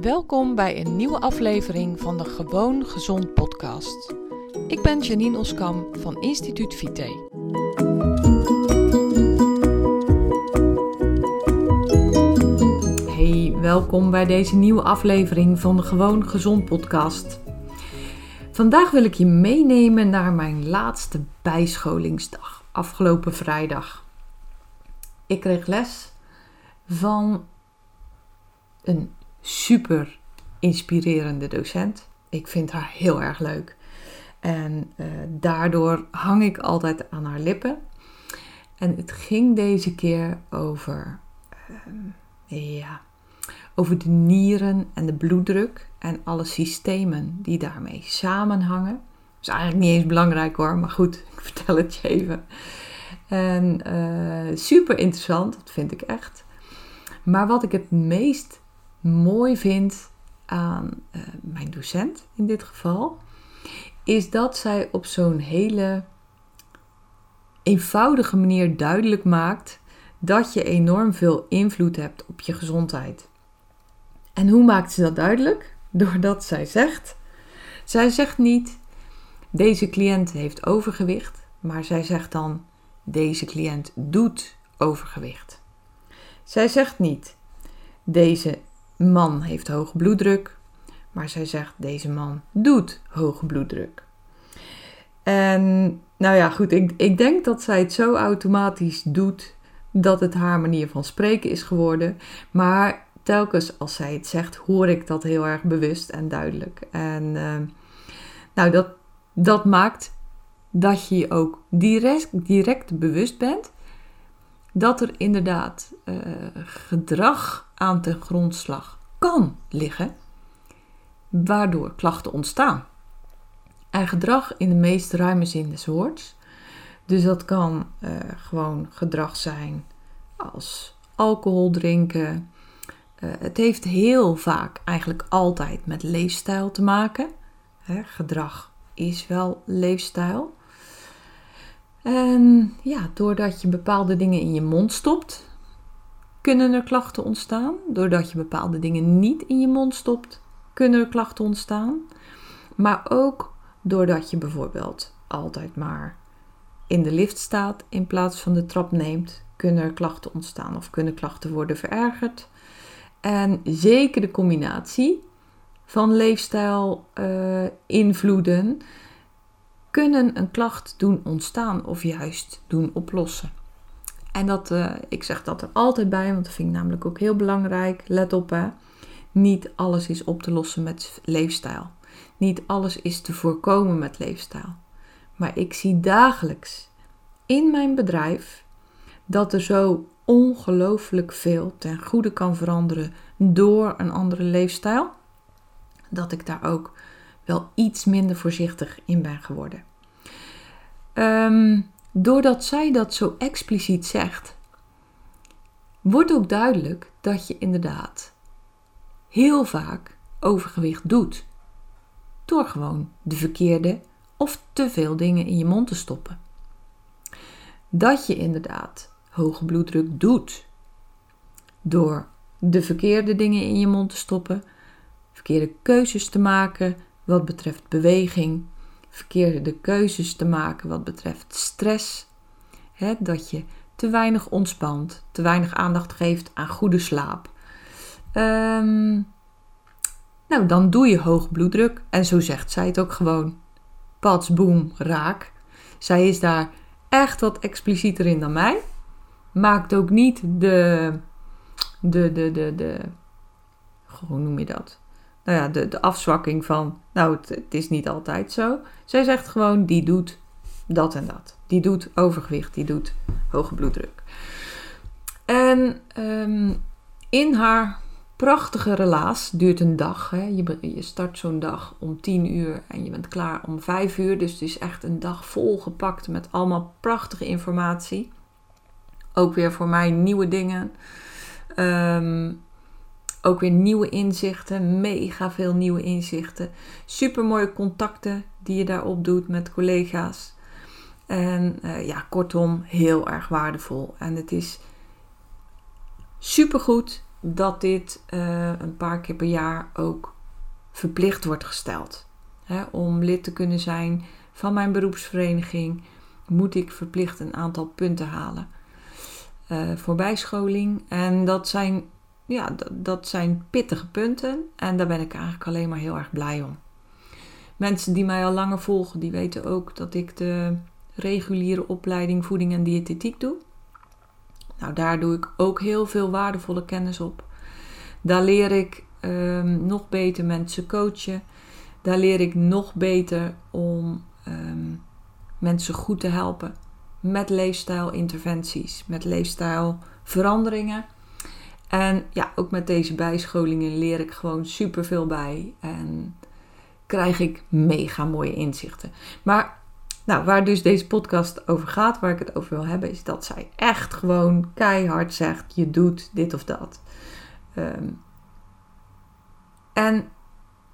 Welkom bij een nieuwe aflevering van de Gewoon Gezond podcast. Ik ben Janine Oskam van Instituut Vite. Hey, welkom bij deze nieuwe aflevering van de Gewoon Gezond podcast. Vandaag wil ik je meenemen naar mijn laatste bijscholingsdag, afgelopen vrijdag. Ik kreeg les van een super inspirerende docent. Ik vind haar heel erg leuk. En uh, daardoor hang ik altijd aan haar lippen. En het ging deze keer over, uh, ja, over de nieren en de bloeddruk en alle systemen die daarmee samenhangen. Is eigenlijk niet eens belangrijk hoor, maar goed, ik vertel het je even. En uh, super interessant, dat vind ik echt. Maar wat ik het meest mooi vind aan uh, mijn docent in dit geval, is dat zij op zo'n hele eenvoudige manier duidelijk maakt dat je enorm veel invloed hebt op je gezondheid. En hoe maakt ze dat duidelijk? Doordat zij zegt: zij zegt niet, deze cliënt heeft overgewicht, maar zij zegt dan, deze cliënt doet overgewicht. Zij zegt niet, deze man heeft hoge bloeddruk, maar zij zegt deze man doet hoge bloeddruk. En nou ja, goed, ik, ik denk dat zij het zo automatisch doet dat het haar manier van spreken is geworden. Maar telkens als zij het zegt, hoor ik dat heel erg bewust en duidelijk. En uh, nou, dat, dat maakt dat je je ook direct, direct bewust bent dat er inderdaad uh, gedrag aan ten grondslag kan liggen, waardoor klachten ontstaan. En gedrag in de meest ruime zin des woords. Dus dat kan uh, gewoon gedrag zijn als alcohol drinken. Uh, het heeft heel vaak, eigenlijk altijd, met leefstijl te maken. Hè, gedrag is wel leefstijl. En ja, doordat je bepaalde dingen in je mond stopt, kunnen er klachten ontstaan. Doordat je bepaalde dingen niet in je mond stopt, kunnen er klachten ontstaan. Maar ook doordat je bijvoorbeeld altijd maar in de lift staat in plaats van de trap neemt, kunnen er klachten ontstaan of kunnen klachten worden verergerd. En zeker de combinatie van leefstijl uh, invloeden kunnen een klacht doen ontstaan of juist doen oplossen. En dat, uh, ik zeg dat er altijd bij, want dat vind ik namelijk ook heel belangrijk. Let op, hè. niet alles is op te lossen met leefstijl. Niet alles is te voorkomen met leefstijl. Maar ik zie dagelijks in mijn bedrijf dat er zo ongelooflijk veel ten goede kan veranderen door een andere leefstijl. Dat ik daar ook wel iets minder voorzichtig in ben geworden. Um, doordat zij dat zo expliciet zegt, wordt ook duidelijk dat je inderdaad heel vaak overgewicht doet. Door gewoon de verkeerde of te veel dingen in je mond te stoppen. Dat je inderdaad hoge bloeddruk doet door de verkeerde dingen in je mond te stoppen, verkeerde keuzes te maken wat betreft beweging, verkeerde keuzes te maken wat betreft stress. dat je te weinig ontspant, te weinig aandacht geeft aan goede slaap. Um, nou, dan doe je hoog bloeddruk. En zo zegt zij het ook gewoon. Pats, boem, raak. Zij is daar echt wat explicieter in dan mij. Maakt ook niet de. de, de, de, de hoe noem je dat? Nou ja, de, de afzwakking van, nou, het, is niet altijd zo. Zij zegt gewoon, die doet dat en dat. Die doet overgewicht, die doet hoge bloeddruk. En um, in haar prachtige relaas duurt een dag. Hè. Je, je start zo'n dag om 10 uur en je bent klaar om 5 uur. Dus het is echt een dag volgepakt met allemaal prachtige informatie. Ook weer voor mij nieuwe dingen. Um, ook weer nieuwe inzichten, mega veel nieuwe inzichten. Super mooie contacten die je daarop doet met collega's. En uh, ja, kortom, heel erg waardevol. En het is super goed dat dit eh, een paar keer per jaar ook verplicht wordt gesteld. om lid te kunnen zijn van mijn beroepsvereniging moet ik verplicht een aantal punten halen uh, voor bijscholing. En dat zijn, ja, dat, zijn pittige punten en daar ben ik eigenlijk alleen maar heel erg blij om. Mensen die mij al langer volgen, die weten ook dat ik de reguliere opleiding voeding en diëtetiek doe. Nou, daar doe ik ook heel veel waardevolle kennis op. Daar leer ik um, nog beter mensen coachen. Daar leer ik nog beter om um, mensen goed te helpen met leefstijlinterventies, met leefstijlveranderingen. En ja, ook met deze bijscholingen leer ik gewoon superveel bij en krijg ik mega mooie inzichten. Maar nou, waar dus deze podcast over gaat, waar ik het over wil hebben, is dat zij echt gewoon keihard zegt: je doet dit of dat. Um, en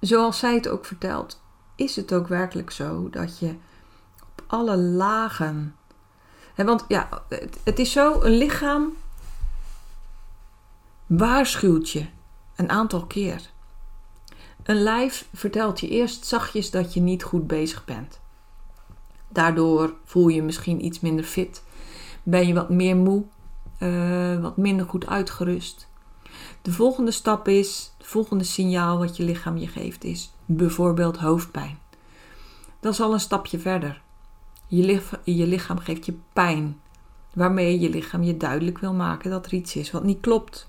zoals zij het ook vertelt, is het ook werkelijk zo dat je op alle lagen. Hè, want ja, het is zo: een lichaam waarschuwt je een aantal keer. Een lijf vertelt je eerst zachtjes dat je niet goed bezig bent. Daardoor voel je misschien iets minder fit. Ben je wat meer moe, uh, wat minder goed uitgerust. De volgende stap is, het volgende signaal wat je lichaam je geeft, is bijvoorbeeld hoofdpijn. Dat is al een stapje verder. Je, je lichaam geeft je pijn, waarmee je lichaam je duidelijk wil maken dat er iets is wat niet klopt.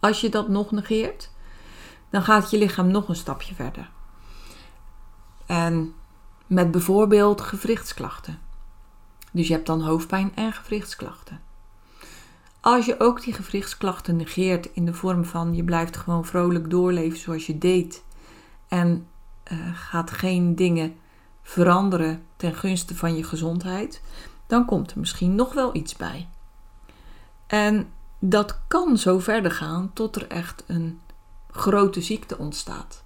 Als je dat nog negeert, dan gaat je lichaam nog een stapje verder. En met bijvoorbeeld gewrichtsklachten. Dus je hebt dan hoofdpijn en gewrichtsklachten. Als je ook die gewrichtsklachten negeert in de vorm van je blijft gewoon vrolijk doorleven zoals je deed en uh, gaat geen dingen veranderen ten gunste van je gezondheid, dan komt er misschien nog wel iets bij. En dat kan zo verder gaan tot er echt een grote ziekte ontstaat.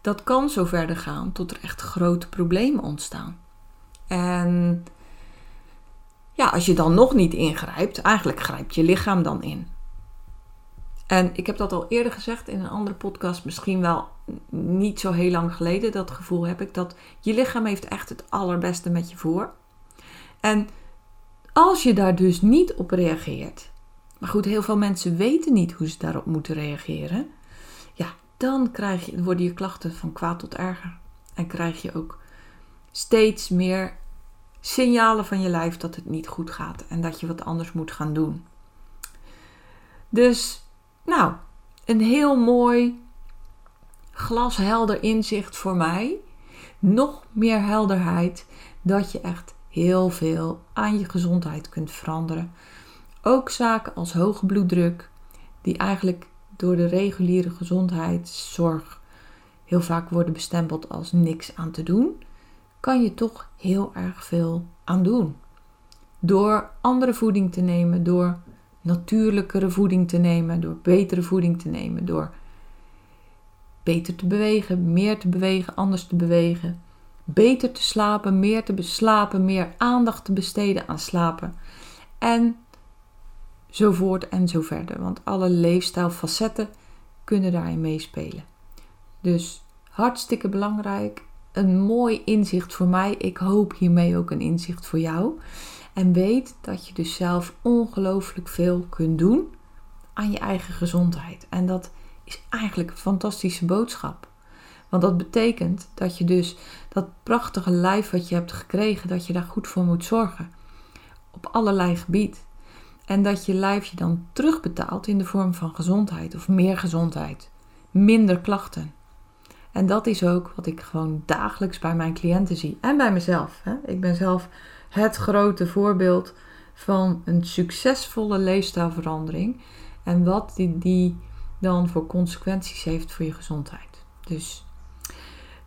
Dat kan zo verder gaan tot er echt grote problemen ontstaan. En ja, als je dan nog niet ingrijpt, eigenlijk grijpt je lichaam dan in. En ik heb dat al eerder gezegd in een andere podcast, misschien wel niet zo heel lang geleden. Dat gevoel heb ik dat je lichaam heeft echt het allerbeste met je voor. En als je daar dus niet op reageert, maar goed, heel veel mensen weten niet hoe ze daarop moeten reageren. Ja, dan krijg je, worden je klachten van kwaad tot erger. En krijg je ook steeds meer signalen van je lijf dat het niet goed gaat en dat je wat anders moet gaan doen. Dus, nou, een heel mooi glashelder inzicht voor mij. Nog meer helderheid dat je echt heel veel aan je gezondheid kunt veranderen. Ook zaken als hoge bloeddruk, die eigenlijk door de reguliere gezondheidszorg heel vaak worden bestempeld als niks aan te doen kan je toch heel erg veel aan doen. Door andere voeding te nemen, door natuurlijkere voeding te nemen, door betere voeding te nemen, door beter te bewegen, meer te bewegen, anders te bewegen, beter te slapen, meer te slapen, meer aandacht te besteden aan slapen en zo voort en zo verder. Want alle leefstijlfacetten kunnen daarin meespelen. Dus hartstikke belangrijk een mooi inzicht voor mij. Ik hoop hiermee ook een inzicht voor jou. En weet dat je dus zelf ongelooflijk veel kunt doen aan je eigen gezondheid. En dat is eigenlijk een fantastische boodschap. Want dat betekent dat je dus dat prachtige lijf wat je hebt gekregen, dat je daar goed voor moet zorgen. Op allerlei gebied. En dat je lijf je dan terugbetaalt in de vorm van gezondheid of meer gezondheid. Minder klachten. En dat is ook wat ik gewoon dagelijks bij mijn cliënten zie. En bij mezelf. Hè. Ik ben zelf het grote voorbeeld van een succesvolle leefstijlverandering. En wat die, die dan voor consequenties heeft voor je gezondheid. Dus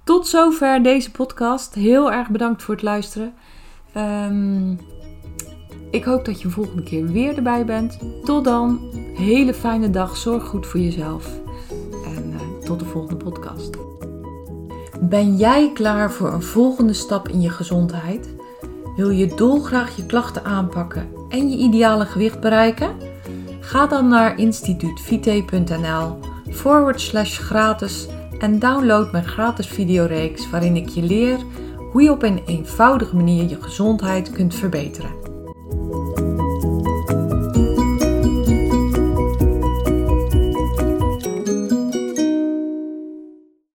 tot zover deze podcast. Heel erg bedankt voor het luisteren. Um, ik hoop dat je de volgende keer weer erbij bent. Tot dan. Hele fijne dag. Zorg goed voor jezelf. En uh, tot de volgende podcast. Ben jij klaar voor een volgende stap in je gezondheid? Wil je dolgraag je klachten aanpakken en je ideale gewicht bereiken? Ga dan naar instituutvite.nl forward slash gratis en download mijn gratis videoreeks waarin ik je leer hoe je op een eenvoudige manier je gezondheid kunt verbeteren.